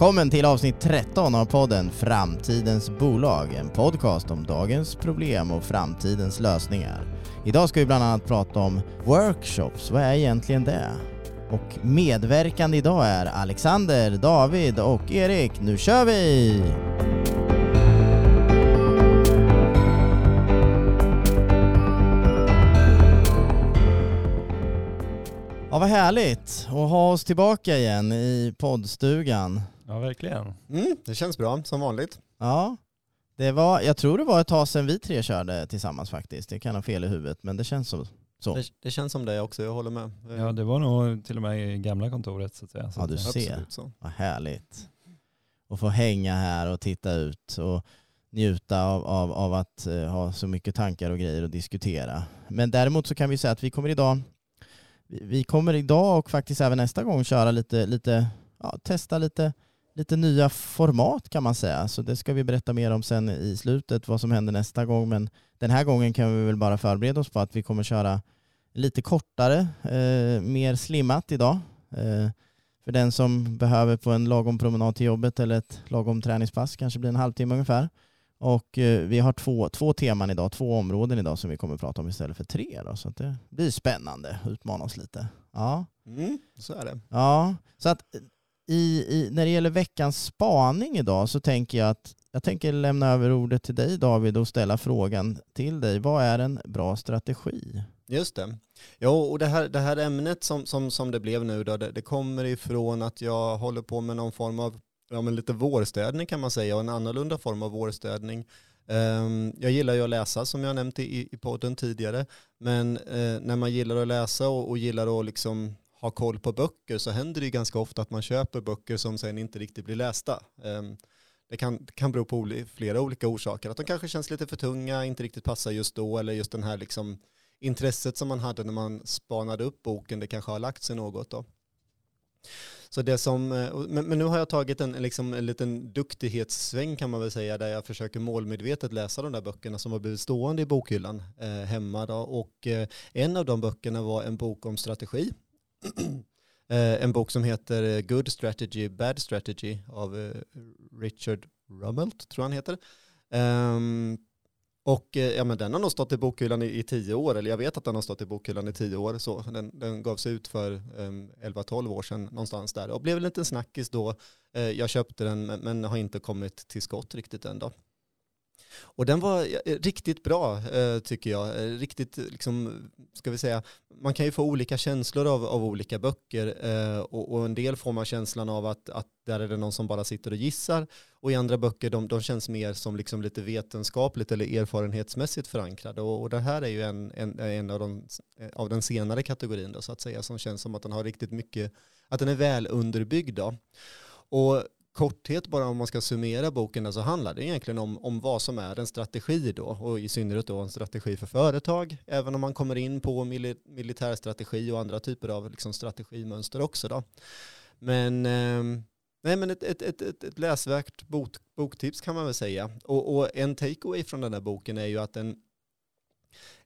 Välkommen till avsnitt 13 av podden Framtidens bolag, en podcast om dagens problem och framtidens lösningar. Idag ska vi bland annat prata om workshops, vad är egentligen det? Och medverkande idag är Alexander, David och Erik. Nu kör vi! Ja, vad härligt att ha oss tillbaka igen i poddstugan. Ja, verkligen. Mm, det känns bra, som vanligt. Ja, det var, jag tror det var ett tag sedan vi tre körde tillsammans faktiskt. Det kan ha fel i huvudet, men det känns så. så. Det, det känns som det också, jag håller med. Ja, det var nog till och med i gamla kontoret så att säga. Så Ja, du ser. Absolut så. Vad härligt. att få hänga här och titta ut och njuta av, av, av att eh, ha så mycket tankar och grejer att diskutera. Men däremot så kan vi säga att vi kommer idag vi, vi kommer idag och faktiskt även nästa gång köra lite, lite ja, testa lite, lite nya format kan man säga. Så det ska vi berätta mer om sen i slutet, vad som händer nästa gång. Men den här gången kan vi väl bara förbereda oss på att vi kommer köra lite kortare, eh, mer slimmat idag. Eh, för den som behöver på en lagom promenad till jobbet eller ett lagom träningspass, kanske blir en halvtimme ungefär. Och eh, vi har två, två teman idag, två områden idag som vi kommer att prata om istället för tre. Då, så att det blir spännande, utmana oss lite. Ja, Mm, så är det. ja. så att i, i, när det gäller veckans spaning idag så tänker jag att jag tänker lämna över ordet till dig David och ställa frågan till dig. Vad är en bra strategi? Just det. Jo, och det här, det här ämnet som, som, som det blev nu då, det, det kommer ifrån att jag håller på med någon form av, ja men lite vårstädning kan man säga, och en annorlunda form av vårstädning. Ehm, jag gillar ju att läsa som jag nämnt i, i podden tidigare, men eh, när man gillar att läsa och, och gillar att liksom ha koll på böcker så händer det ju ganska ofta att man köper böcker som sen inte riktigt blir lästa. Ehm, det kan, kan bero på flera olika orsaker, att de kanske känns lite för tunga, inte riktigt passar just då, eller just den här liksom intresset som man hade när man spanade upp boken, det kanske har lagt sig något då. Så det som, eh, men, men nu har jag tagit en, liksom, en liten duktighetssväng kan man väl säga, där jag försöker målmedvetet läsa de där böckerna som har blivit stående i bokhyllan eh, hemma. Då. Och eh, en av de böckerna var en bok om strategi. Eh, en bok som heter eh, Good Strategy, Bad Strategy av eh, Richard Rummelt, tror jag han heter. Um, och ja, men den har nog stått i bokhyllan i, i tio år, eller jag vet att den har stått i bokhyllan i tio år. Så den, den gavs ut för ehm, um, 11-12 år sedan någonstans där och blev en liten snackis då. Uh, jag köpte den men, men har inte kommit till skott riktigt än då. Och den var riktigt bra eh, tycker jag. Eh, riktigt, eh, liksom, ska vi säga, man kan ju få olika känslor av, av olika böcker och, och en del får man känslan av att, att där är det någon som bara sitter och gissar och i andra böcker de, de känns mer som liksom lite vetenskapligt eller erfarenhetsmässigt förankrade och, och det här är ju en, en, en av, de, av den senare kategorin då, så att säga som känns som att den har riktigt mycket, att den är väl underbyggd då. Och korthet bara om man ska summera boken så handlar det egentligen om, om vad som är en strategi då och i synnerhet då en strategi för företag även om man kommer in på mili militärstrategi och andra typer av liksom strategimönster också då. Men, eh, nej, men ett, ett, ett, ett, ett läsvärt bok, boktips kan man väl säga och, och en takeaway från den här boken är ju att en,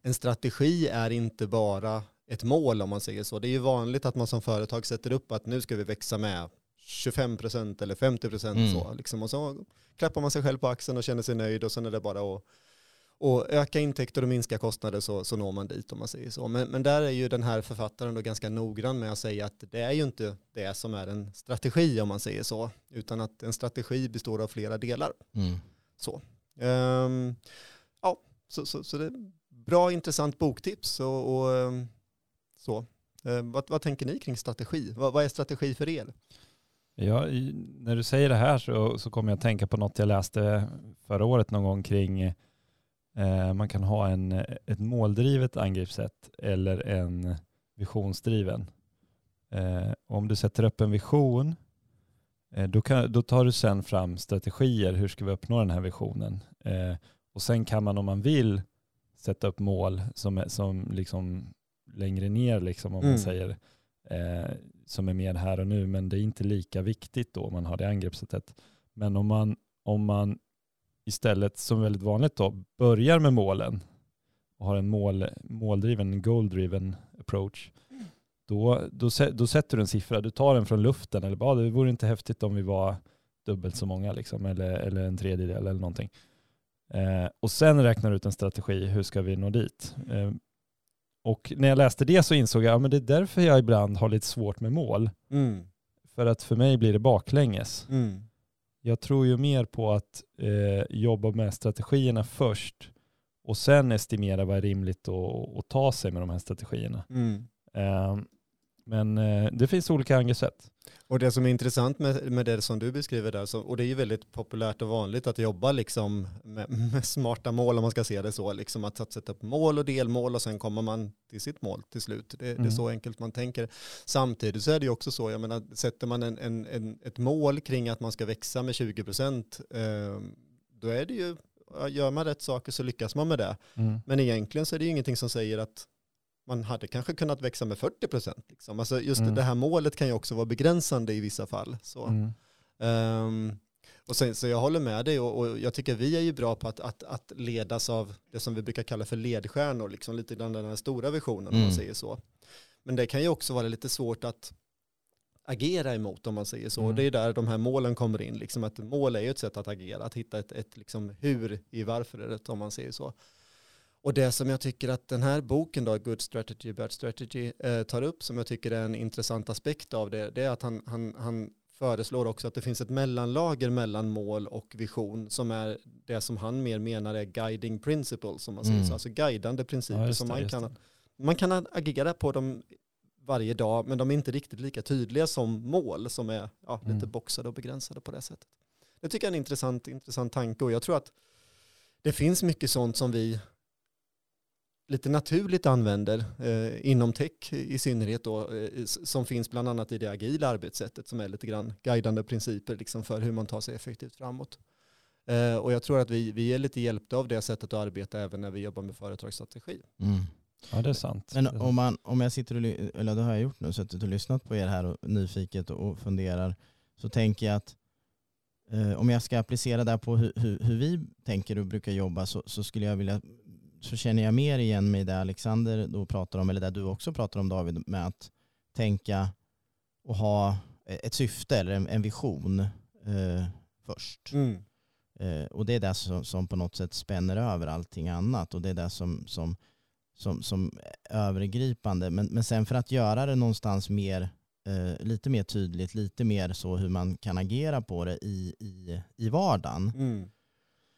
en strategi är inte bara ett mål om man säger så. Det är ju vanligt att man som företag sätter upp att nu ska vi växa med 25% eller 50% Mm. så. Liksom. Och så klappar man sig själv på axeln och känner sig nöjd och sen är det bara att och öka intäkter och minska kostnader så, så når man dit om man säger så. Men, men där är ju den här författaren då ganska noggrann med att säga att det är ju inte det som är en strategi om man säger så, utan att en strategi består av flera delar. Mm. Så, Ehm, ja, så, så, så det är bra intressant boktips och, och ehm, så. Ehm, vad, vad tänker ni kring strategi? Vad, vad är strategi för er? Ja, när du säger det här så, så kommer jag att tänka på något jag läste förra året någon gång kring eh, man kan ha en, ett måldrivet angreppssätt eller en visionsdriven. Eh, om du sätter upp en vision eh, då, kan, då tar du sen fram strategier. Hur ska vi uppnå den här visionen? Eh, och sen kan man om man vill sätta upp mål som, som liksom längre ner liksom om man Mm. säger eh, som är mer här och nu men det är inte lika viktigt då om man har det angreppssättet. Men om man, om man istället som väldigt vanligt då börjar med målen och har en mål, måldriven, goal-driven approach då, då, då sätter du en siffra, du tar den från luften eller bara ah, det vore inte häftigt om vi var dubbelt så många liksom, eller, eller en tredjedel eller någonting. Eh, och sen räknar du ut en strategi, hur ska vi nå dit? Eh, och när jag läste det så insåg jag att ja, det är därför jag ibland har lite svårt med mål. Mm. För att för mig blir det baklänges. Mm. Jag tror ju mer på att eh, jobba med strategierna först och sen estimera vad är rimligt att, att ta sig med de här strategierna. Mm. Eh, men eh, det finns olika angreppssätt. Och det som är intressant med, med det som du beskriver där, så, och det är ju väldigt populärt och vanligt att jobba liksom med, med smarta mål om man ska se det så, liksom att, att sätta upp mål och delmål och sen kommer man till sitt mål till slut. Det, det är Mm. så enkelt man tänker. Samtidigt så är det ju också så, jag menar, sätter man en, en, en, ett mål kring att man ska växa med 20 procent, eh, då är det ju, gör man rätt saker så lyckas man med det. Mm. Men egentligen så är det ju ingenting som säger att man hade kanske kunnat växa med 40 procent. Liksom. Alltså just Mm. det här målet kan ju också vara begränsande i vissa fall. Så, Mm. Ehm, och sen, så jag håller med dig och, och jag tycker vi är ju bra på att, att, att ledas av det som vi brukar kalla för ledstjärnor, liksom lite grann den här stora visionen om man Mm. säger så. Men det kan ju också vara lite svårt att agera emot om man säger så. Mm. Det är där de här målen kommer in. Liksom att mål är ju ett sätt att agera, att hitta ett, ett liksom hur i varför om man säger så. Och det som jag tycker att den här boken då, Good Strategy, Bad Strategy, eh, tar upp som jag tycker är en intressant aspekt av det, det är att han, han, han föreslår också att det finns ett mellanlager mellan mål och vision som är det som han mer menar är guiding principles, som man säger Mm. så, alltså guidande principer just som det, man just kan, det. man kan agera på dem varje dag, men de är inte riktigt lika tydliga som mål som är ja, lite Mm. boxade och begränsade på det sättet. Det tycker jag är en intressant, intressant tanke och jag tror att det finns mycket sånt som vi lite naturligt använder eh, inom tech i synnerhet då, eh, som finns bland annat i det agila arbetssättet som är lite grann guidande principer liksom för hur man tar sig effektivt framåt. Eh, och jag tror att vi, vi är lite hjälpta av det sättet att arbeta även när vi jobbar med företagsstrategi. Mm. Ja, det är sant. Men om, man, om jag sitter och, eller det har jag gjort nu, suttit och lyssnat på er här och nyfiket och, funderar, så tänker jag att eh, om jag ska applicera det på hur, hur, hur vi tänker och brukar jobba så, så skulle jag vilja, så känner jag mer igen mig i det Alexander då pratar om, eller det du också pratar om David, med att tänka och ha ett syfte eller en, en vision eh, först. Eh, och det är det som, som på något sätt spänner över allting annat och det är det som, som, som, som är övergripande. Men, men sen för att göra det någonstans mer, eh, lite mer tydligt, lite mer så hur man kan agera på det i, i, i vardagen, Mm.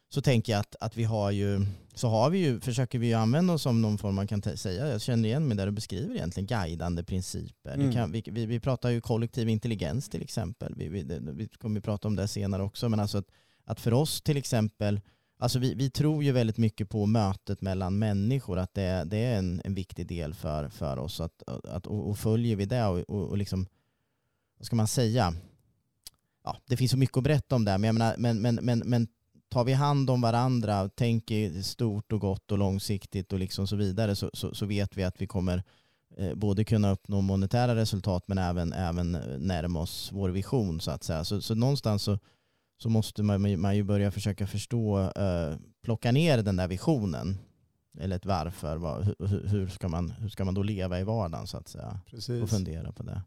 Så tänker jag att, att vi har ju, så har vi ju, försöker vi ju använda oss som någon form, man kan säga, jag känner igen mig där du beskriver egentligen guidande principer. Mm. Kan, vi, vi, vi pratar ju kollektiv intelligens till exempel, vi, vi, det, vi kommer ju prata om det senare också, men alltså att, att för oss till exempel, alltså vi, vi tror ju väldigt mycket på mötet mellan människor, att det, det är en, en viktig del för, för oss, att, att, och, och följer vi det och, och, och liksom, vad ska man säga, ja, det finns så mycket att berätta om det, men, menar, men, men, men, men tar vi hand om varandra, tänker stort och gott och långsiktigt och liksom så vidare så, så, så vet vi att vi kommer eh, både kunna uppnå monetära resultat men även, även eh, närma oss vår vision så att säga. Så, så någonstans så, så måste man, man ju börja försöka förstå, eh, plocka ner den där visionen eller ett varför. Vad, hur, hur, ska man, hur ska man då leva i vardagen så att säga? Precis. Och fundera på det.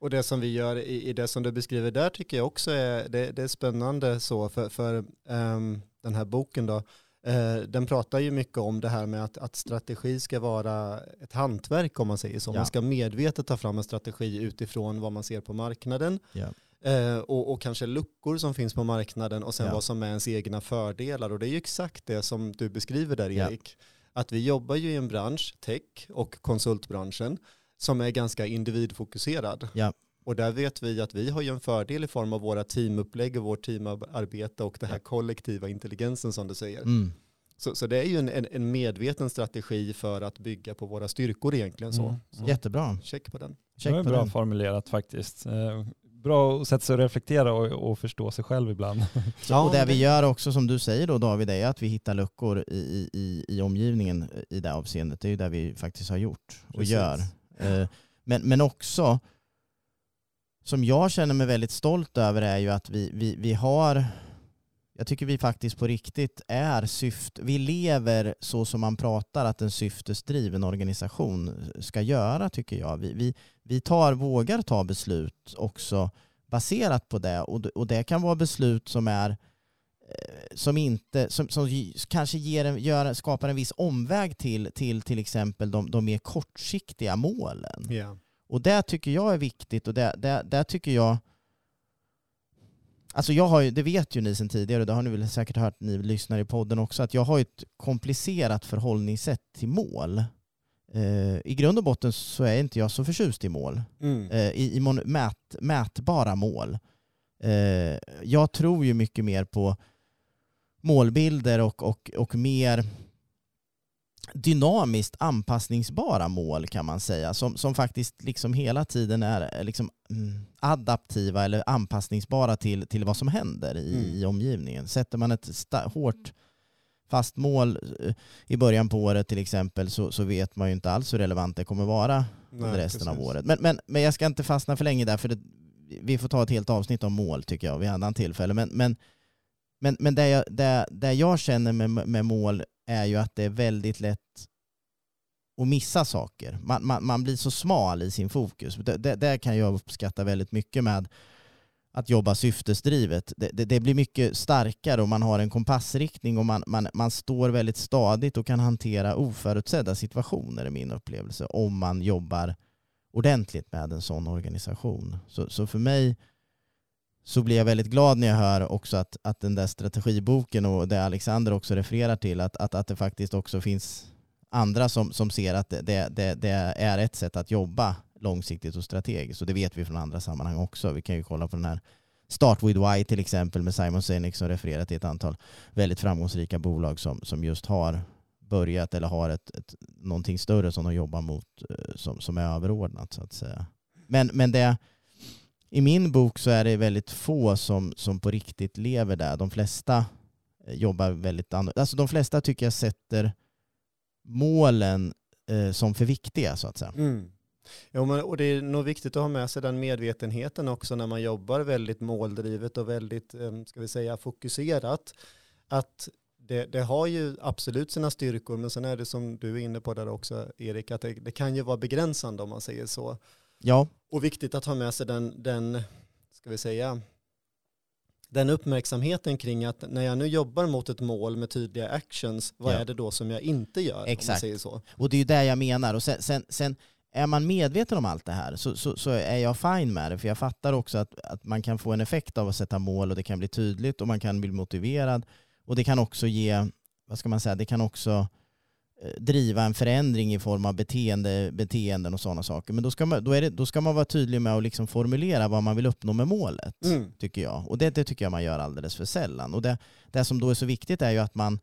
Och det som vi gör i, i det som du beskriver där tycker jag också är, det, det är spännande så för, för ehm, den här boken då. Eh, den pratar ju mycket om det här med att, att strategi ska vara ett hantverk om man säger så. Ja. Man ska medvetet ta fram en strategi utifrån vad man ser på marknaden. Ja. Eh, och, och kanske luckor som finns på marknaden och sen Ja. vad som är ens egna fördelar. Och det är ju exakt det som du beskriver där. Erik. Att vi jobbar ju i en bransch, tech och konsultbranschen, som är ganska individfokuserad. Ja. Och där vet vi att vi har ju en fördel i form av våra teamupplägg och vårt teamarbete och den här Ja. kollektiva intelligensen som du säger. Mm. Så, så det är ju en, en, en medveten strategi för att bygga på våra styrkor egentligen så. Mm. så Jättebra. check på den. Check det är bra den. formulerat faktiskt. Eh, Bra att sätta sig och reflektera och, och förstå sig själv ibland. Så, och det vi gör också som du säger då David är att vi hittar luckor i, i, i, i omgivningen i det avseendet. Det är ju det vi faktiskt har gjort och Precis. gör. Eh, men, men också, som jag känner mig väldigt stolt över är ju att vi, vi, vi har, jag tycker vi faktiskt på riktigt är syft, vi lever så som man pratar att en syftesdriven organisation ska göra tycker jag. Vi, vi, vi tar, vågar ta beslut också baserat på det. Och, och det kan vara beslut som är eh, som inte, som, som kanske ger en, gör, skapar en viss omväg till till, till exempel de, de mer kortsiktiga målen. Yeah. Och det tycker jag är viktigt och det, det, det tycker jag Alltså jag har ju, det vet ju ni sedan tidigare, det har ni väl säkert hört ni lyssnar i podden också, att jag har ett komplicerat förhållningssätt till mål. Eh, I grund och botten så är inte jag så förtjust i mål, Mm. eh, i, i mät, mätbara mål. Eh, jag tror ju mycket mer på målbilder och, och, och mer dynamiskt anpassningsbara mål kan man säga, som, som faktiskt liksom hela tiden är är liksom mm, adaptiva eller anpassningsbara till, till vad som händer i, Mm. i omgivningen. Sätter man ett hårt fast mål eh, i början på året till exempel så, så vet man ju inte alls hur relevant det kommer vara Nej, under resten av precis. året. Men, men, men jag ska inte fastna för länge där, för det, vi får ta ett helt avsnitt om mål tycker jag vid annan tillfälle. Men, men, men, men det, jag, det, det jag känner med, med mål är ju att det är väldigt lätt att missa saker. Man, man, man blir så smal i sin fokus. Det, det, det kan jag uppskatta väldigt mycket med att jobba syftesdrivet. Det, det, det blir mycket starkare och man har en kompassriktning och man, man, man står väldigt stadigt och kan hantera oförutsedda situationer i min upplevelse om man jobbar ordentligt med en sån organisation. Så, så för mig så blir jag väldigt glad när jag hör också att, att den där strategiboken och det Alexander också refererar till, att, att, att det faktiskt också finns andra som, som ser att det, det, det, det är ett sätt att jobba långsiktigt och strategiskt. Och det vet vi från andra sammanhang också. Vi kan ju kolla på den här Start with Why till exempel med Simon Sinek som refererar till ett antal väldigt framgångsrika bolag som, som just har börjat eller har ett, ett, någonting större som de jobbar mot eh, som, som är överordnat så att säga. Men, men det, i min bok så är det väldigt få som, som på riktigt lever där. De flesta eh, jobbar väldigt annorlunda. Alltså de flesta tycker jag sätter målen eh, som för viktiga så att säga. Mm. Ja, men, och det är nog viktigt att ha med sig den medvetenheten också när man jobbar väldigt måldrivet och väldigt, eh, ska vi säga, fokuserat. Att det, det har ju absolut sina styrkor, men sen är det som du är inne på där också, Erik, att det, det kan ju vara begränsande om man säger så. Ja, Och viktigt att ha med sig den, den, ska vi säga, den uppmärksamheten kring att när jag nu jobbar mot ett mål med tydliga actions, vad Ja. är det då som jag inte gör? Exakt. säger så. och det är ju det jag menar. Och sen, sen, sen är man medveten om allt det här så, så, så är jag fine med det. För jag fattar också att, att man kan få en effekt av att sätta mål och det kan bli tydligt och man kan bli motiverad. Och det kan också ge, vad ska man säga, det kan också driva en förändring i form av beteende, beteenden och sådana saker. Men då ska man, då är det, då ska man vara tydlig med att liksom formulera vad man vill uppnå med målet. Mm. tycker jag. Och det, det tycker jag man gör alldeles för sällan. Och det, det som då är så viktigt är ju att man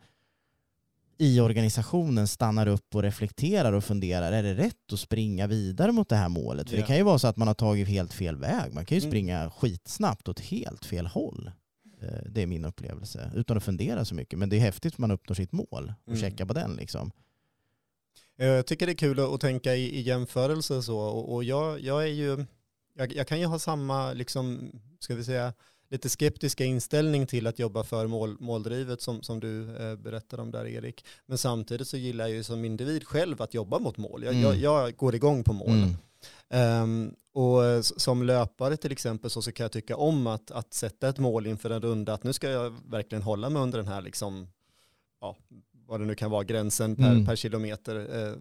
i organisationen stannar upp och reflekterar och funderar, är det rätt att springa vidare mot det här målet? För Ja. det kan ju vara så att man har tagit helt fel väg. Man kan ju Mm. springa skitsnabbt åt helt fel håll. Eh, Det är min upplevelse, utan att fundera så mycket. Men det är häftigt att man uppnår sitt mål och Mm. checkar på den. Liksom. Eh, Jag tycker det är kul att tänka i, i jämförelse så och, och jag, jag är ju, jag, jag kan ju ha samma, liksom, ska vi säga, lite skeptiska inställning till att jobba för mål, måldrivet som, som du eh, berättade om där Erik. Men samtidigt så gillar jag ju som individ själv att jobba mot mål. Jag, Mm. jag, jag går igång på mål. Mm. Ehm, och som löpare till exempel så, så kan jag tycka om att, att sätta ett mål inför en runda, att nu ska jag verkligen hålla mig under den här, liksom, ja, vad det nu kan vara, gränsen per, Mm. per kilometer eh,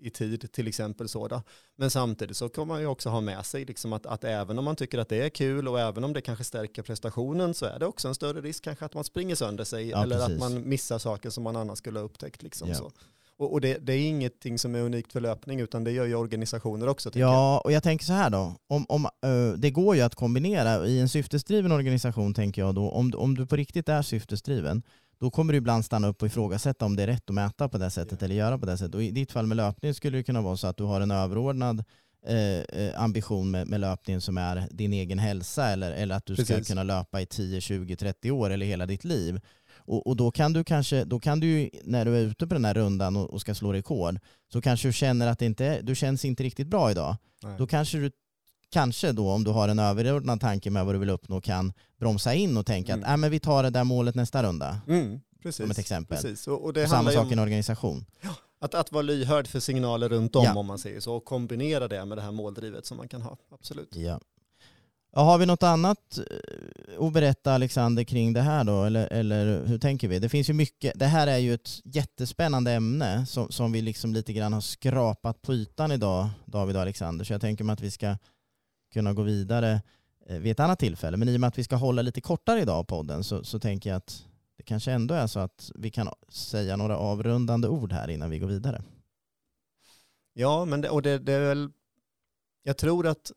i tid till exempel. Så då. Men samtidigt så kommer man ju också ha med sig liksom att, att även om man tycker att det är kul och även om det kanske stärker prestationen så är det också en större risk kanske att man springer sönder sig Ja, eller precis. att man missar saker som man annars skulle ha upptäckt. Liksom Ja. så. Och, och det, det är ingenting som är unikt för löpning utan det gör ju organisationer också. tänker jag. Ja, och jag tänker så här då. Om, om, eh, det går ju att kombinera. I en syftesdriven organisation tänker jag då, om, om du på riktigt är syftesdriven, då kommer du ibland stanna upp och ifrågasätta om det är rätt att mäta på det sättet eller göra på det sättet. Och I ditt fall med löpning skulle det kunna vara så att du har en överordnad eh, eh, ambition med, med löpningen som är din egen hälsa eller, eller att du ska Precis. kunna löpa i 10, 20, 30 år eller hela ditt liv. Och, och då kan du kanske, då kan du när du är ute på den här rundan och, och ska slå rekord, så kanske du känner att det inte du känns inte riktigt bra idag. Nej. Då kanske du kanske då om du har en överordnad tanke med vad du vill uppnå kan bromsa in och tänka Mm. att äh, men vi tar det där målet nästa runda. Mm, precis. Som ett exempel. Precis. Och, och det Och samma sak i en organisation. att, att vara lyhörd för signaler runt om Ja. om man säger så och kombinera det med det här måldrivet som man kan ha. Absolut. Ja. Ja, har vi något annat eh, att berätta Alexander kring det här då? Eller, eller hur tänker vi? Det finns ju mycket. Det här är ju ett jättespännande ämne som, som vi liksom lite grann har skrapat på ytan idag, David och Alexander. Så jag tänker mig att vi ska kunna gå vidare eh, vid ett annat tillfälle. Men i och med att vi ska hålla lite kortare idag podden så, så tänker jag att det kanske ändå är så att vi kan säga några avrundande ord här innan vi går vidare. Ja, men det, och det, det är väl, jag tror att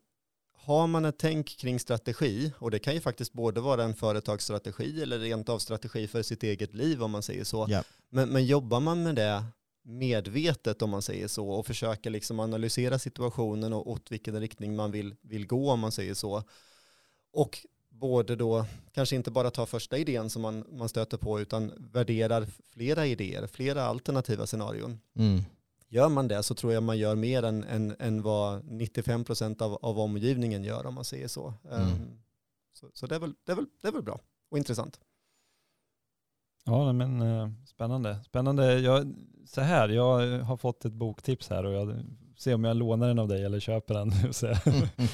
har man ett tänk kring strategi, och det kan ju faktiskt både vara en företagsstrategi eller rent av strategi för sitt eget liv om man säger så. Ja. Men, men jobbar man med det medvetet om man säger så och försöker liksom analysera situationen och åt vilken riktning man vill, vill gå om man säger så. Och både då kanske inte bara tar första idén som man, man stöter på utan värderar flera idéer, flera alternativa scenarion. Mm. Gör man det så tror jag man gör mer än, än, än vad 95% av, av omgivningen gör om man säger så. Mm. Um, så så det, är väl, det, är väl, det är väl bra och intressant. Ja, men eh, spännande. Spännande. Jag, så här, jag har fått ett boktips här och jag ser om jag lånar den av dig eller köper den. Mm, mm.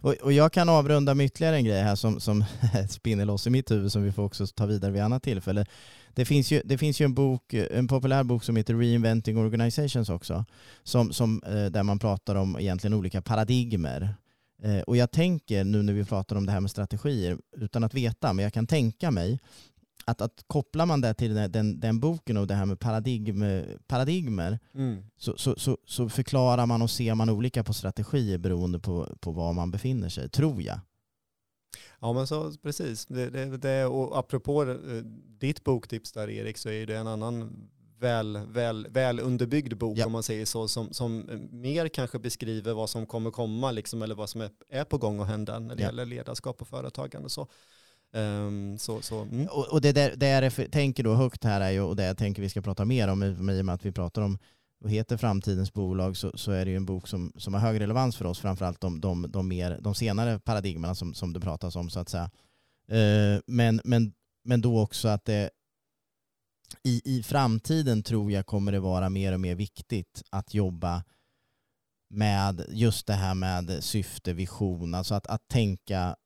Och, och jag kan avrunda med ytterligare en grej här som, som spinner loss i mitt huvud som vi får också ta vidare vid annat tillfälle. Det finns ju, det finns ju en, bok, en populär bok som heter Reinventing Organizations också, som, som, eh, där man pratar om egentligen olika paradigmer. Eh, och jag tänker nu när vi pratar om det här med strategier, utan att veta, men jag kan tänka mig att, att kopplar man det till den, den, den boken och det här med paradigm, paradigmer så, så, så, så förklarar man och ser man olika på strategier beroende på, på var man befinner sig, tror jag. Ja men så precis. Det, det, det, och apropå eh, ditt boktips där Erik så är det en annan väl, väl, väl underbyggd bok Ja. om man säger så som, som eh, mer kanske beskriver vad som kommer komma liksom, eller vad som är, är på gång att hända när det Ja. gäller ledarskap och företagande. Så, Um, så, så mm. Och, och det, där, det jag refer- tänker då högt här är ju, och det jag tänker vi ska prata mer om i i och med att vi pratar om vad heter framtidens bolag så, så är det ju en bok som, som har hög relevans för oss, framförallt de, de, de, mer, de senare paradigmerna som, som det pratas om så att säga. Eh, men, men, men då också att det i, i framtiden tror jag kommer det vara mer och mer viktigt att jobba med just det här med syfte, vision, alltså att, att tänka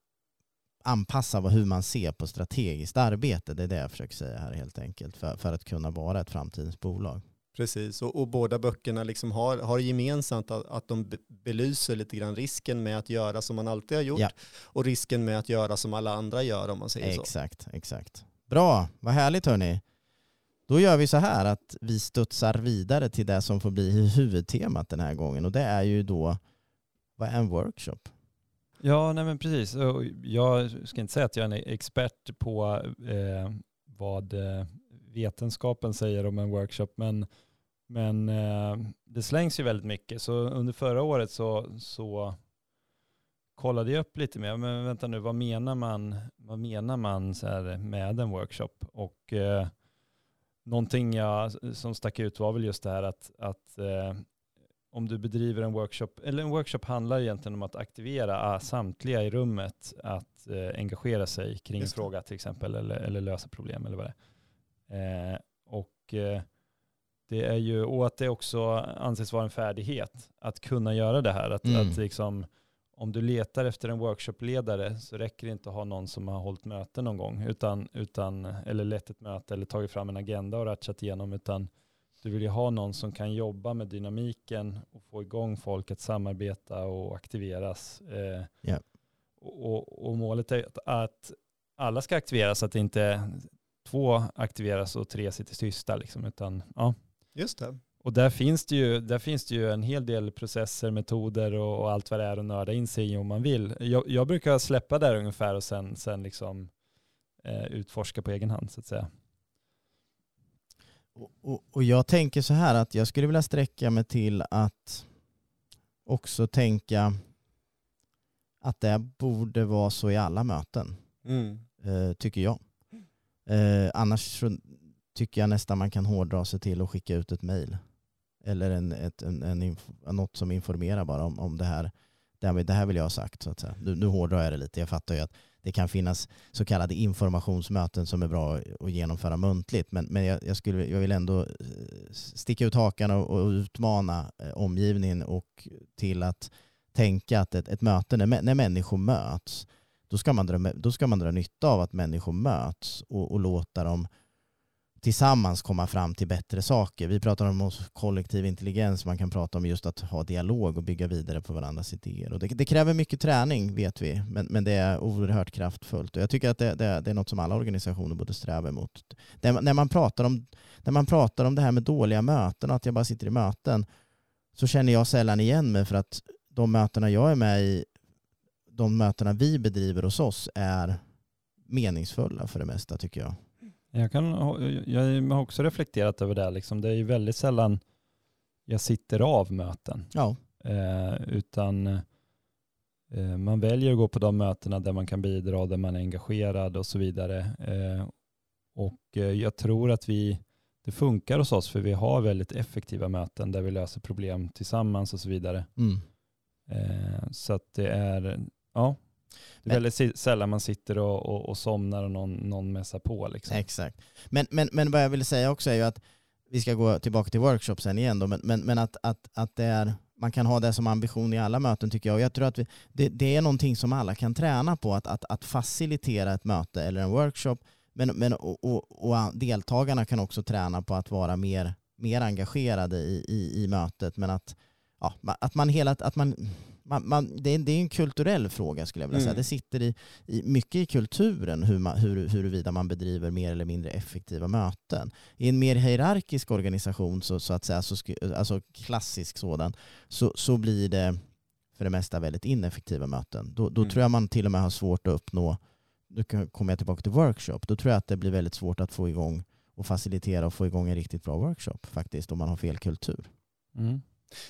anpassa vad, hur man ser på strategiskt arbete. Det är det jag försöker säga här helt enkelt för, för att kunna vara ett framtidens bolag. Precis, och, och båda böckerna liksom har, har gemensamt att, att de be- belyser lite grann risken med att göra som man alltid har gjort Ja. och risken med att göra som alla andra gör om man säger så. Exakt, exakt. Bra, vad härligt hörni. Då gör vi så här att vi studsar vidare till det som får bli huvudtemat den här gången och det är ju då vad är en workshop? Ja, nej men precis. Jag ska inte säga att jag är en expert på eh, vad eh, vetenskapen säger om en workshop, men, men eh, det slängs ju väldigt mycket. Så under förra året så, så kollade jag upp lite mer, men vänta nu, vad menar man, vad menar man så här med en workshop? Och eh, någonting jag, som stack ut var väl just det här att, att eh, om du bedriver en workshop, eller en workshop handlar egentligen om att aktivera ah, samtliga i rummet att eh, engagera sig kring en fråga till exempel, eller, eller lösa problem eller vad det är. Eh, och eh, det är ju, och att det också anses vara en färdighet att kunna göra det här. Att, Mm. att liksom, om du letar efter en workshopledare så räcker det inte att ha någon som har hållit möte någon gång, utan, utan, eller lett ett möte eller tagit fram en agenda och ratchat igenom, utan du vill ju ha någon som kan jobba med dynamiken och få igång folk att samarbeta och aktiveras. Eh, Ja. och, och, målet är att, att alla ska aktiveras, att det inte två aktiveras och tre sitter tysta. Liksom, utan, ja. Just det. Och där finns, det ju, där finns det ju en hel del processer, metoder och, och allt vad det är att nörda in sig i om man vill. Jag, jag brukar släppa där ungefär och sen, sen liksom, eh, utforska på egen hand så att säga. Och, och, jag tänker så här att jag skulle vilja sträcka mig till att också tänka att det borde vara så i alla möten. Mm. eh, tycker jag. Eh, annars tycker jag nästan man kan hårdra sig till att skicka ut ett mejl. Eller en, ett, en, en något som informerar bara om, om det här. Det här, det här vill jag ha sagt. Så att säga. Nu, nu hårdrar jag det lite. Jag fattar ju att det kan finnas så kallade informationsmöten som är bra att genomföra muntligt. Men, men jag, jag, skulle, jag vill ändå eh, sticka ut hakan och, och utmana eh, omgivningen och till att tänka att ett, ett möte när, när människor möts då ska man dra, då ska man dra nytta av att människor möts och, och låta dem tillsammans komma fram till bättre saker. Vi pratar om kollektiv intelligens, man kan prata om just att ha dialog och bygga vidare på varandras idéer. Och det, det kräver mycket träning vet vi, men, men det är oerhört kraftfullt. Och jag tycker att det, det, det är något som alla organisationer borde sträva emot. Det, när, man pratar om, när man pratar om det här med dåliga möten och att jag bara sitter i möten så känner jag sällan igen mig för att de mötena jag är med i, de mötena vi bedriver hos oss är meningsfulla för det mesta tycker jag. Jag, kan, jag har också reflekterat över det. Liksom. Det är ju väldigt sällan jag sitter av möten. Ja. Eh, utan eh, man väljer att gå på de mötena där man kan bidra, där man är engagerad och så vidare. Eh, och eh, jag tror att vi, det funkar hos oss för vi har väldigt effektiva möten där vi löser problem tillsammans och så vidare. Mm. Eh, så att det är, ja, det är väldigt sällan man sitter och, och, och somnar och någon, någon mässar på. Liksom. Exakt. Men, men, men vad jag vill säga också är ju att vi ska gå tillbaka till workshopsen igen då, men, men, men att, att, att det är, man kan ha det som ambition i alla möten tycker jag. Och jag tror att vi, det, det är någonting som alla kan träna på, att, att, att facilitera ett möte eller en workshop. Men, men, och, och, och deltagarna kan också träna på att vara mer, mer engagerade i, i, i mötet. Men att, ja, att man hela, att man man, man, det, är, det är en kulturell fråga skulle jag vilja säga. Mm. Det sitter i, i, mycket i kulturen hur man, hur, huruvida man bedriver mer eller mindre effektiva möten. I en mer hierarkisk organisation, så, så att säga, så, alltså klassisk sådan, så, så blir det för det mesta väldigt ineffektiva möten. Då, då mm. tror jag man till och med har svårt att uppnå, nu kommer jag tillbaka till workshop, då tror jag att det blir väldigt svårt att få igång och facilitera och få igång en riktigt bra workshop faktiskt om man har fel kultur. Mm.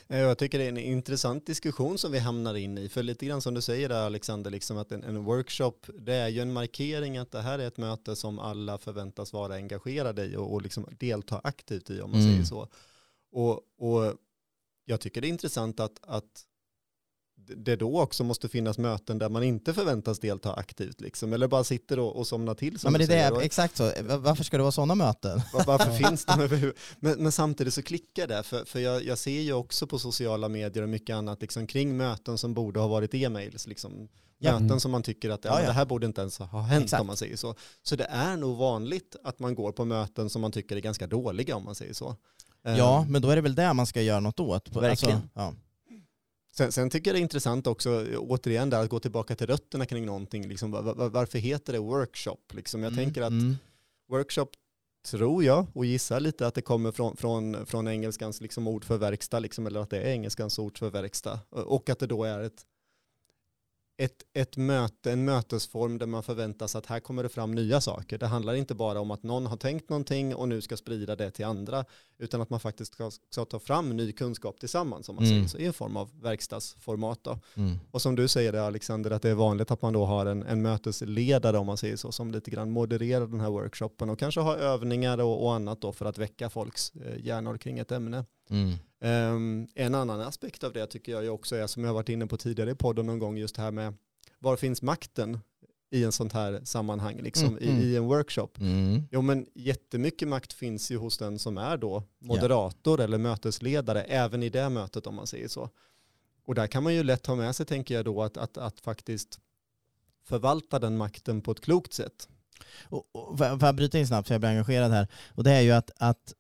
Eh, jag tycker det är en intressant diskussion som vi hamnar in i. För lite grann som du säger där Alexander, liksom att en, en, workshop det är ju en markering att det här är ett möte som alla förväntas vara engagerade i och, och liksom delta aktivt i om man mm. säger så. Och, och jag tycker det är intressant att, att det då också måste finnas möten där man inte förväntas delta aktivt liksom, eller bara sitter och, och somnar till. Som ja, men det är det, exakt så. Varför ska det vara sådana möten? Var, varför finns de överhuvudtaget? Men, men, samtidigt så klickar det, för, för jag, jag, ser ju också på sociala medier och mycket annat liksom, kring möten som borde ha varit e-mails. Liksom, ja. Möten som man tycker att ja, ja. det här borde inte ens ha hänt exakt. om man säger så. Så det är nog vanligt att man går på möten som man tycker är ganska dåliga om man säger så. Ja, um, men då är det väl det man ska göra något åt. Alltså, Verkligen. Alltså. Sen, sen, tycker jag det är intressant också, återigen där, att gå tillbaka till rötterna kring någonting. Liksom, var, varför heter det workshop? Liksom, jag mm, tänker att mm. workshop tror jag och gissar lite att det kommer från, från, från engelskans liksom ord för verkstad, liksom, eller att det är engelskans ord för verkstad. Och att det då är ett ett, ett möte, en mötesform där man förväntas att här kommer det fram nya saker. Det handlar inte bara om att någon har tänkt någonting och nu ska sprida det till andra, utan att man faktiskt ska, ska ta fram ny kunskap tillsammans, som man mm. säger, så i en form av verkstadsformat. Mm. Och som du säger det Alexander, att det är vanligt att man då har en, en mötesledare, om man säger så, som lite grann modererar den här workshopen och kanske har övningar och, och annat då för att väcka folks eh, hjärnor kring ett ämne. Mm. Um, en annan aspekt av det tycker jag också är, som jag har varit inne på tidigare i podden någon gång, just här med var finns makten i en sånt här sammanhang, liksom, mm, i, mm. i, en workshop. Mm. Jo men jättemycket makt finns ju hos den som är då moderator ja. eller mötesledare, även i det mötet om man säger så. Och där kan man ju lätt ha med sig, tänker jag då, att, att, att faktiskt förvalta den makten på ett klokt sätt. Och, och, får jag bryta in snabbt för jag blir engagerad här? Och det är ju att, att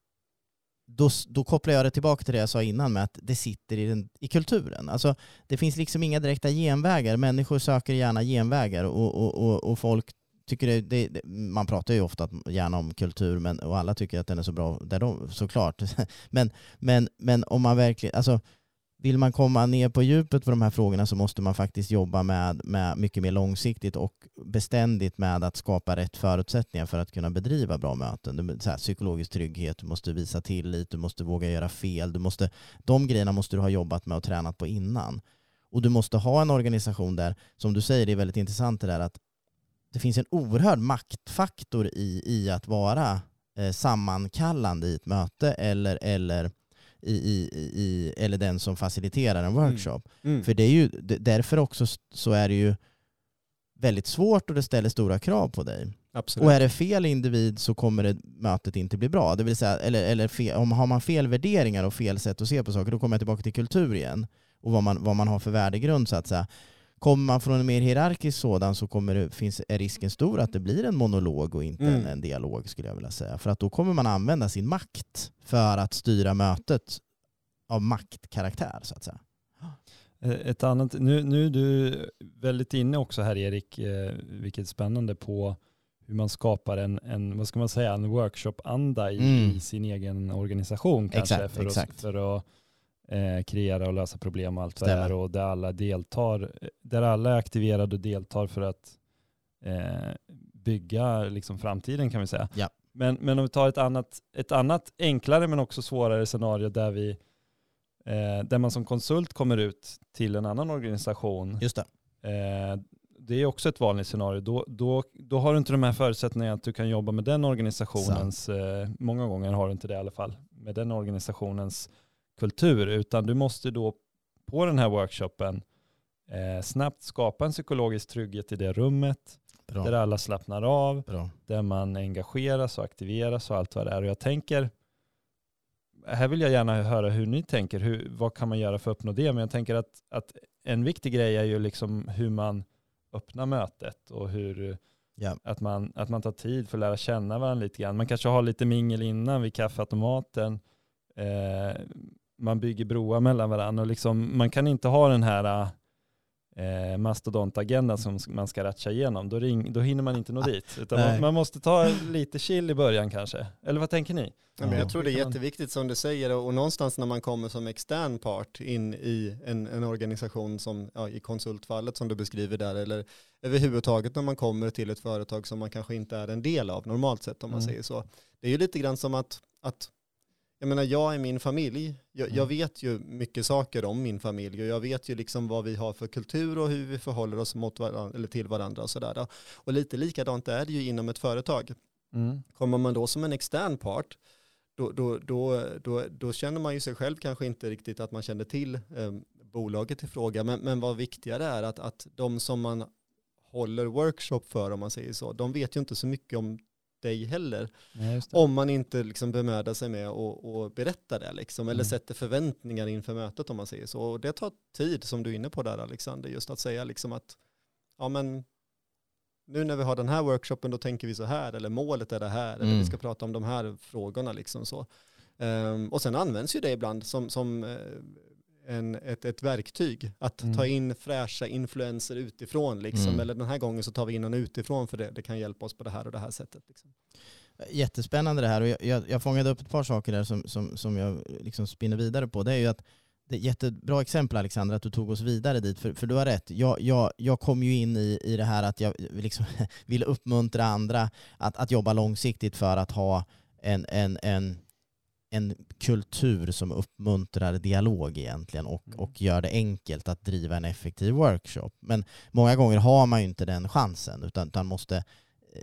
då, då kopplar jag det tillbaka till det jag sa innan med att det sitter i, den, i kulturen. Alltså, det finns liksom inga direkta genvägar. Människor söker gärna genvägar och, och, och, och folk tycker det, det, det, man pratar ju ofta gärna om kultur men, och alla tycker att den är så bra där de, såklart. men, men, men om man verkligen, alltså vill man komma ner på djupet på de här frågorna så måste man faktiskt jobba med, med mycket mer långsiktigt och beständigt med att skapa rätt förutsättningar för att kunna bedriva bra möten. Så här, psykologisk trygghet, du måste visa tillit, du måste våga göra fel. Du måste, de grejerna måste du ha jobbat med och tränat på innan. Och du måste ha en organisation där, som du säger, det är väldigt intressant det där att det finns en oerhörd maktfaktor i, i att vara eh, sammankallande i ett möte eller, eller i, i, i, eller den som faciliterar en workshop. Mm. Mm. För det är ju, därför också så är det ju väldigt svårt och det ställer stora krav på dig. Absolut. Och är det fel individ så kommer det, mötet inte bli bra. Det vill säga, eller, eller fel, om har man fel värderingar och fel sätt att se på saker, då kommer jag tillbaka till kultur igen och vad man, vad man har för värdegrund så att säga Kommer man från en mer hierarkisk sådan så kommer det, finns, är risken stor att det blir en monolog och inte Mm. en, en dialog skulle jag vilja säga. För att då kommer man använda sin makt för att styra mötet av maktkaraktär så att säga. Eh, Ett annat, nu, nu är du väldigt inne också här Erik, eh, vilket är spännande på hur man skapar en, en vad ska man säga, en workshop-anda i, Mm. i sin egen organisation kanske Exakt, för, exakt. Att, för att eh, kreera och lösa problem och allt vad det är och där alla deltar, där alla är aktiverade och deltar för att eh, bygga liksom framtiden kan vi säga. Ja. Men, men om vi tar ett annat, ett annat enklare men också svårare scenario där vi eh, där man som konsult kommer ut till en annan organisation. Just det. Eh, det är också ett vanligt scenario. Då, då, då har du inte de här förutsättningarna att du kan jobba med den organisationens, eh, många gånger har du inte det i alla fall, med den organisationens kultur, utan du måste då på den här workshopen eh, snabbt skapa en psykologisk trygghet i det rummet, Bra. där alla slappnar av, Bra. där man engageras och aktiveras och allt vad det är. Och jag tänker, här vill jag gärna höra hur ni tänker, hur, vad kan man göra för att uppnå det? Men jag tänker att, att en viktig grej är ju liksom hur man öppnar mötet och hur, Ja. att, man, att man tar tid för att lära känna varandra lite grann. Man kanske har lite mingel innan vid kaffeautomaten. Eh, man bygger broar mellan varandra och liksom, man kan inte ha den här eh, mastodontagendan som man ska ratcha igenom. Då, ring, då hinner man inte nå dit. Man, man måste ta lite chill i början kanske. Eller vad tänker ni? Ja, men Ja. jag tror det är jätteviktigt som du säger och någonstans när man kommer som extern part in i en, en organisation som ja, i konsultfallet som du beskriver där eller överhuvudtaget när man kommer till ett företag som man kanske inte är en del av normalt sett om man Mm. säger så. Det är ju lite grann som att, att jag menar jag är min familj, jag, jag Mm. vet ju mycket saker om min familj och jag vet ju liksom vad vi har för kultur och hur vi förhåller oss mot varandra, eller till varandra och sådär. Och lite likadant är det ju inom ett företag. Mm. Kommer man då som en extern part, då, då, då, då, då känner man ju sig själv kanske inte riktigt att man känner till eh, bolaget i fråga. Men, men vad viktigare är att, att de som man håller workshop för, om man säger så, de vet ju inte så mycket om dig heller. Det. Om man inte liksom bemödar sig med att berätta det, liksom, eller Mm. sätter förväntningar inför mötet, om man säger så. Och det tar tid, som du är inne på där, Alexander, just att säga liksom att ja, men nu när vi har den här workshopen då tänker vi så här, eller målet är det här, eller Mm. vi ska prata om de här frågorna. Liksom så. Ehm, och sen används ju det ibland som, som eh, en, ett, ett verktyg, att Mm. ta in fräscha influenser utifrån. Liksom. Mm. Eller den här gången så tar vi in någon utifrån för det, det kan hjälpa oss på det här och det här sättet. Liksom. Jättespännande det här och jag, jag, jag fångade upp ett par saker där som, som, som jag liksom spinner vidare på. Det är ju att det är jättebra exempel Alexandra att du tog oss vidare dit, för, för du har rätt. Jag, jag, jag kom ju in i, i det här att jag liksom ville uppmuntra andra att, att jobba långsiktigt för att ha en, en, en, en kultur som uppmuntrar dialog egentligen och, Mm. och gör det enkelt att driva en effektiv workshop. Men många gånger har man ju inte den chansen utan, utan måste eh,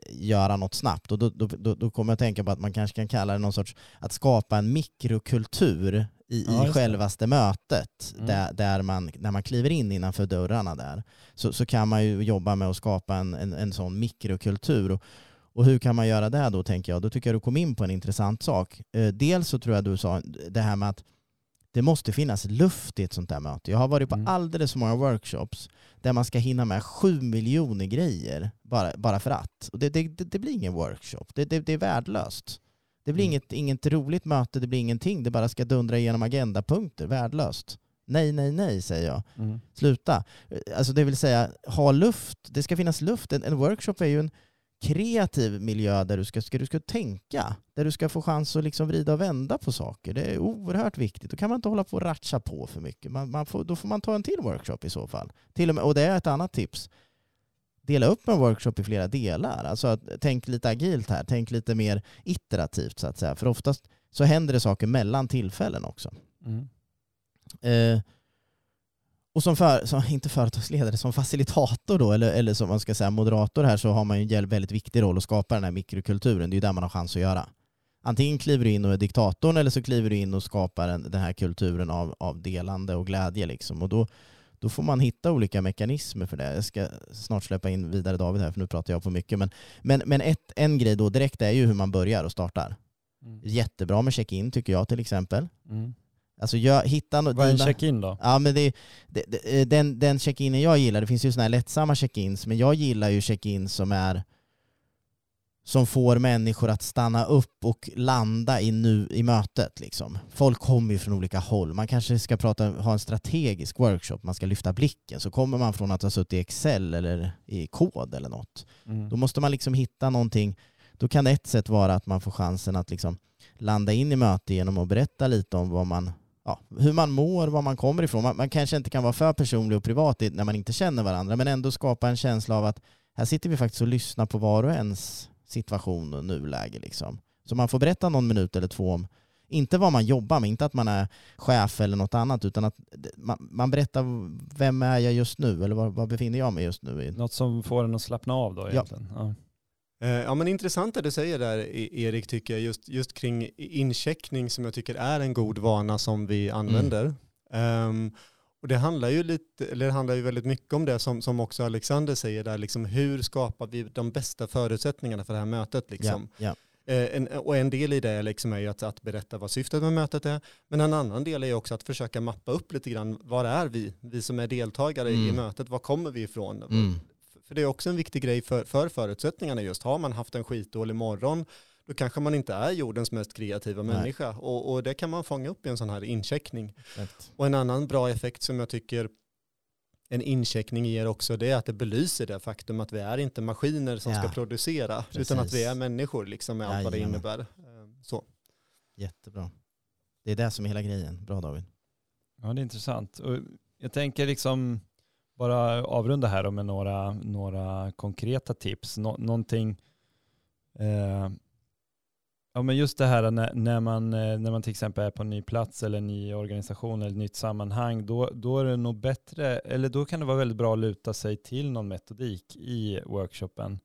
göra något snabbt. Och då, då, då, då kommer jag att tänka på att man kanske kan kalla det någon sorts att skapa en mikrokultur i, Ja, i självaste mötet Mm. där, där man, när man kliver in innanför dörrarna där så, så kan man ju jobba med att skapa en, en, en sån mikrokultur. Och, och hur kan man göra det då tänker jag? Då tycker jag du kom in på en intressant sak. Eh, dels så tror jag du sa det här med att det måste finnas luft i ett sånt där möte. Jag har varit på Mm. alldeles för många workshops där man ska hinna med sju miljoner grejer bara, bara för att. Och det, det, det, blir ingen workshop. Det, det, det är värdelöst. Det blir Mm. inget, inget roligt möte, det blir ingenting. Det bara ska dundra igenom agendapunkter. Värdelöst. Nej, nej, nej säger jag. Mm. Sluta. Alltså det vill säga, ha luft. Det ska finnas luft. En, en workshop är ju en kreativ miljö där du ska, ska, du ska tänka. Där du ska få chans att liksom vrida och vända på saker. Det är oerhört viktigt. Då kan man inte hålla på och ratcha på för mycket. Man, man får, då får man ta en till workshop i så fall. Till och, med, och det är ett annat tips. Dela upp en workshop i flera delar. Alltså att, tänk lite agilt här. Tänk lite mer iterativt så att säga. För oftast så händer det saker mellan tillfällen också. Mm. Eh, och som, för, som, inte företagsledare, som facilitator då, eller, eller som man ska säga moderator här, så har man ju en väldigt viktig roll att skapa den här mikrokulturen. Det är ju där man har chans att göra. Antingen kliver du in och är diktatorn eller så kliver du in och skapar en, den här kulturen av, av delande och glädje. Liksom. Och då, då får man hitta olika mekanismer för det. Jag ska snart släppa in vidare David här, för nu pratar jag på mycket. Men, men, men ett, en grej då direkt är ju hur man börjar och startar. Mm. Jättebra med check-in tycker jag till exempel. Mm. Alltså jag, hitta Vad är en check-in då? Ja men det, det, det, den, den check-inen jag gillar, det finns ju såna här lättsamma check-ins, men jag gillar ju check-in som är som får människor att stanna upp och landa i, nu, i mötet. Liksom. Folk kommer ju från olika håll. Man kanske ska prata, ha en strategisk workshop, man ska lyfta blicken. Så kommer man från att ha suttit i Excel eller i kod eller något. Mm. Då måste man liksom hitta någonting. Då kan ett sätt vara att man får chansen att liksom landa in i möte genom att berätta lite om vad man, ja, hur man mår, var man kommer ifrån. Man, man kanske inte kan vara för personlig och privat när man inte känner varandra, men ändå skapa en känsla av att här sitter vi faktiskt och lyssnar på var och ens situation och nuläge. Liksom. Så man får berätta någon minut eller två om, inte vad man jobbar med, inte att man är chef eller något annat, utan att man, man berättar vem är jag just nu, eller var, var befinner jag mig just nu? i Något som får en att slappna av då Ja. egentligen? Ja. Eh, Ja men intressant det du säger där E- Erik tycker jag, just, just kring incheckning som jag tycker är en god vana som vi använder. Ehm, och det handlar ju lite, eller det handlar ju väldigt mycket om det som, som också Alexander säger där, liksom hur skapar vi de bästa förutsättningarna för det här mötet liksom. Ja, Eh, en, och en del i det liksom är ju att, att berätta vad syftet med mötet är. Men en annan del är också att försöka mappa upp lite grann, var är vi? Vi som är deltagare i Mm. mötet, var kommer vi ifrån? Mm. För det är också en viktig grej för, för förutsättningarna just. Har man haft en skitdålig morgon, då kanske man inte är jordens mest kreativa Nej. människa. Och, och det kan man fånga upp i en sån här incheckning. Exakt. Och en annan bra effekt som jag tycker en incheckning ger också det är att det belyser det faktum att vi är inte maskiner som Ja, ska producera precis. utan att vi är människor liksom med allt vad det innebär. Eh, Så. Jättebra. Det är det som är hela grejen. Bra David. Ja, det är intressant. Och jag tänker liksom bara avrunda här då med några, några konkreta tips. Nå, någonting, eh, ja men just det här när, när, man, eh, när man till exempel är på en ny plats eller en ny organisation eller ett nytt sammanhang, då, då är det nog bättre, eller då kan det vara väldigt bra att luta sig till någon metodik i workshopen,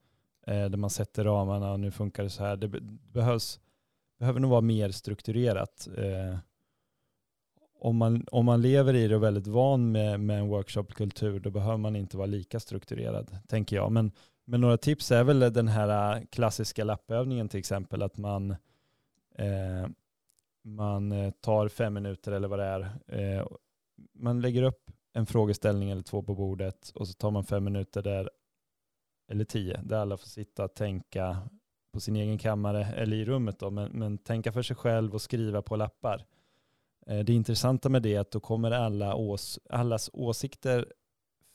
eh, där man sätter ramarna och nu funkar det så här. Det behövs, behöver nog vara mer strukturerat. Eh, om man, om man lever i det och är väldigt van med, med en workshopkultur, då behöver man inte vara lika strukturerad, tänker jag. Men, men några tips är väl den här äh, klassiska lappövningen till exempel, att man, eh, man eh, tar fem minuter eller vad det är. Eh, man lägger upp en frågeställning eller två på bordet och så tar man fem minuter där, eller tio, där alla får sitta och tänka på sin egen kammare eller i rummet då, men, men tänka för sig själv och skriva på lappar. Eh, Det intressanta med det är att då kommer alla ås, allas åsikter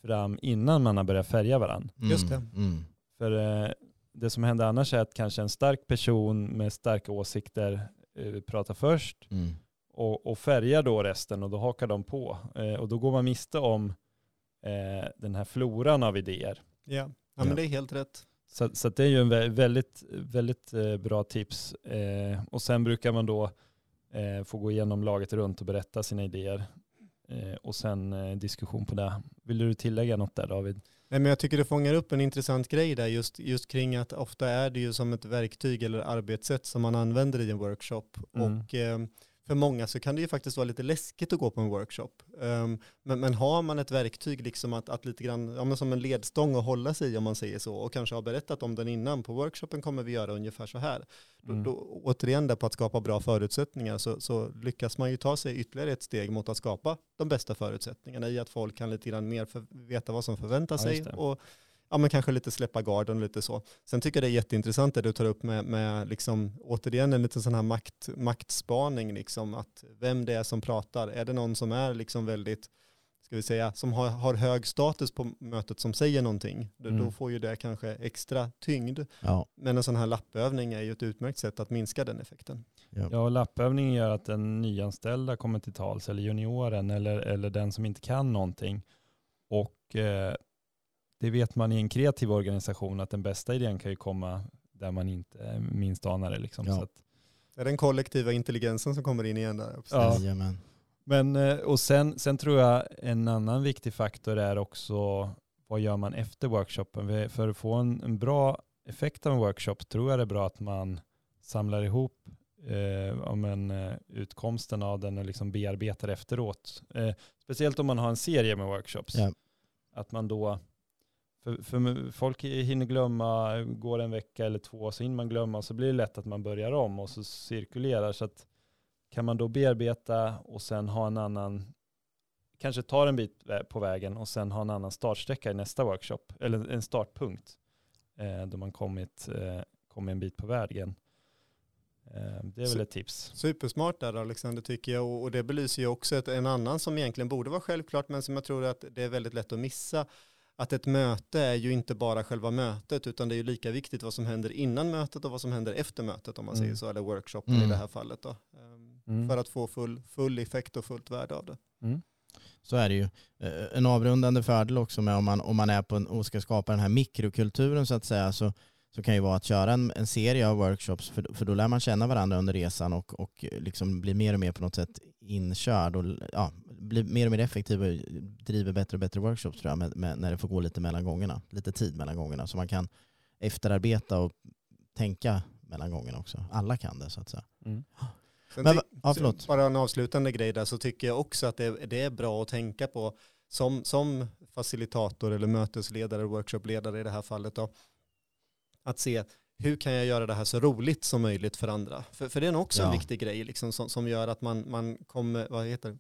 fram innan man har börjat färga varandra. Just det. Mm. För eh, det som händer annars är att kanske en stark person med starka åsikter eh, pratar först Mm. och, och färgar då resten och då hakar de på. Och då går man miste om den här floran av idéer. Ja. ja, Ja. men det är helt rätt. Så, så det är ju en vä- väldigt, väldigt bra tips. Och sen brukar man då eh, få gå igenom laget runt och berätta sina idéer. Eh, och sen eh, diskussion på det. Vill du tillägga något där David? Nej, men jag tycker det fångar upp en intressant grej där just, just kring att ofta är det ju som ett verktyg eller arbetssätt som man använder i en workshop. Mm. Och eh, för många så kan det ju faktiskt vara lite läskigt att gå på en workshop. Um, men, men har man ett verktyg liksom att, att lite grann, ja, men som en ledstång att hålla sig i om man säger så och kanske har berättat om den innan, på workshopen kommer vi göra ungefär så här. Mm. Då, då, återigen där på att skapa bra förutsättningar så, så lyckas man ju ta sig ytterligare ett steg mot att skapa de bästa förutsättningarna i att folk kan lite grann mer för, veta vad som förväntar Ja, sig och ja, men kanske lite släppa garden och lite så. Sen tycker jag det är jätteintressant det du tar upp med, med liksom, återigen en liten sån här makt, maktspaning, liksom, att vem det är som pratar. Är det någon som är liksom väldigt, ska vi säga, som har, har hög status på mötet som säger någonting, då, Mm. då får ju det kanske extra tyngd. Ja. Men en sån här lappövning är ju ett utmärkt sätt att minska den effekten. Ja. Ja, och lappövningen gör att den nyanställda kommer till tals, eller junioren, eller, eller den som inte kan någonting. Och eh, det vet man i en kreativ organisation, att den bästa idén kan ju komma där man inte minst anar det. Liksom. Ja. Så att, Det är den kollektiva intelligensen som kommer in igen där. Ja. Men, eh, och sen, sen tror jag en annan viktig faktor är också vad gör man efter workshopen? För att få en, en bra effekt av en workshop tror jag det är bra att man samlar ihop eh, om en, eh, utkomsten av den och liksom bearbetar efteråt. Eh, speciellt om man har en serie med workshops. Ja. Att man då, för, för folk hinner glömma, går en vecka eller två så hinner man glömma så blir det lätt att man börjar om och så cirkulerar. Så att kan man då bearbeta och sen ha en annan, kanske tar en bit på vägen och sen ha en annan startsträcka i nästa workshop, eller en startpunkt, eh, då man kommit, eh, kommit en bit på vägen. Eh, det är väl ett tips. Supersmart där Alexander tycker jag och det belyser ju också ett, en annan som egentligen borde vara självklart men som jag tror att det är väldigt lätt att missa. Att ett möte är ju inte bara själva mötet utan det är ju lika viktigt vad som händer innan mötet och vad som händer efter mötet om man mm. säger så, eller workshopen mm. i det här fallet då. Ehm, mm. För att få full, full effekt och fullt värde av det. Mm. Så är det ju. Eh, en avrundande fördel också med om man, om man är på en, och ska skapa den här mikrokulturen så att säga så så kan ju vara att köra en, en serie av workshops för, för då lär man känna varandra under resan och, och liksom blir mer och mer på något sätt inkörd och ja, blir mer och mer effektiv och driver bättre och bättre workshops tror jag med, med, när det får gå lite mellan gångerna, lite tid mellan gångerna så man kan efterarbeta och tänka mellan gångerna också. Alla kan det så att säga. Mm. Men, ja, förlåt. Bara en avslutande grej där så tycker jag också att det, det är bra att tänka på som, som facilitator eller mötesledare, workshopledare i det här fallet då, att se hur kan jag göra det här så roligt som möjligt för andra? För, för det är nog också ja. en viktig grej liksom, som, som gör att man, man kommer, vad heter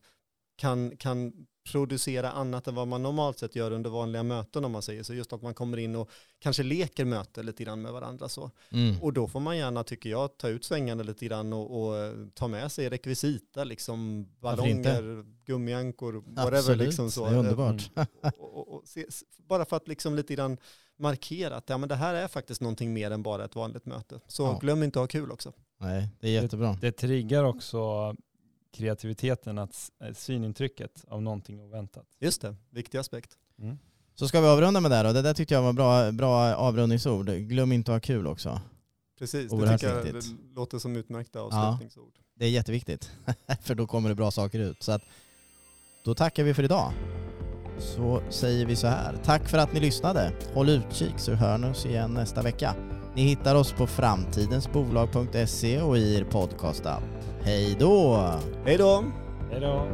kan, kan producera annat än vad man normalt sett gör under vanliga möten om man säger så. Just att man kommer in och kanske leker möte lite grann med varandra så. Mm. Och då får man gärna, tycker jag, ta ut svängarna lite grann och, och ta med sig rekvisita, liksom ballonger, gummiankor, whatever. Liksom så. Det är underbart. Mm. Och, och, och se, bara för att liksom lite grann markera att ja, men det här är faktiskt någonting mer än bara ett vanligt möte. Så ja. glöm inte att ha kul också. Nej, det är jättebra. Det, det triggar också kreativiteten, att eh, synintrycket av någonting oväntat. Just det, viktig aspekt. Mm. Så ska vi avrunda med det då? Det där tyckte jag var bra, bra avrundningsord. Glöm inte att ha kul också. Precis, Oerhört det tycker jag det låter som utmärkta avslutningsord. Ja, det är jätteviktigt, för då kommer det bra saker ut. Så att, då tackar vi för idag så säger vi så här. Tack för att ni lyssnade. Håll utkik så hör ni oss igen nästa vecka. Ni hittar oss på framtidensbolag.se och i er podcast-app. Hej då! Hej då! Hej då!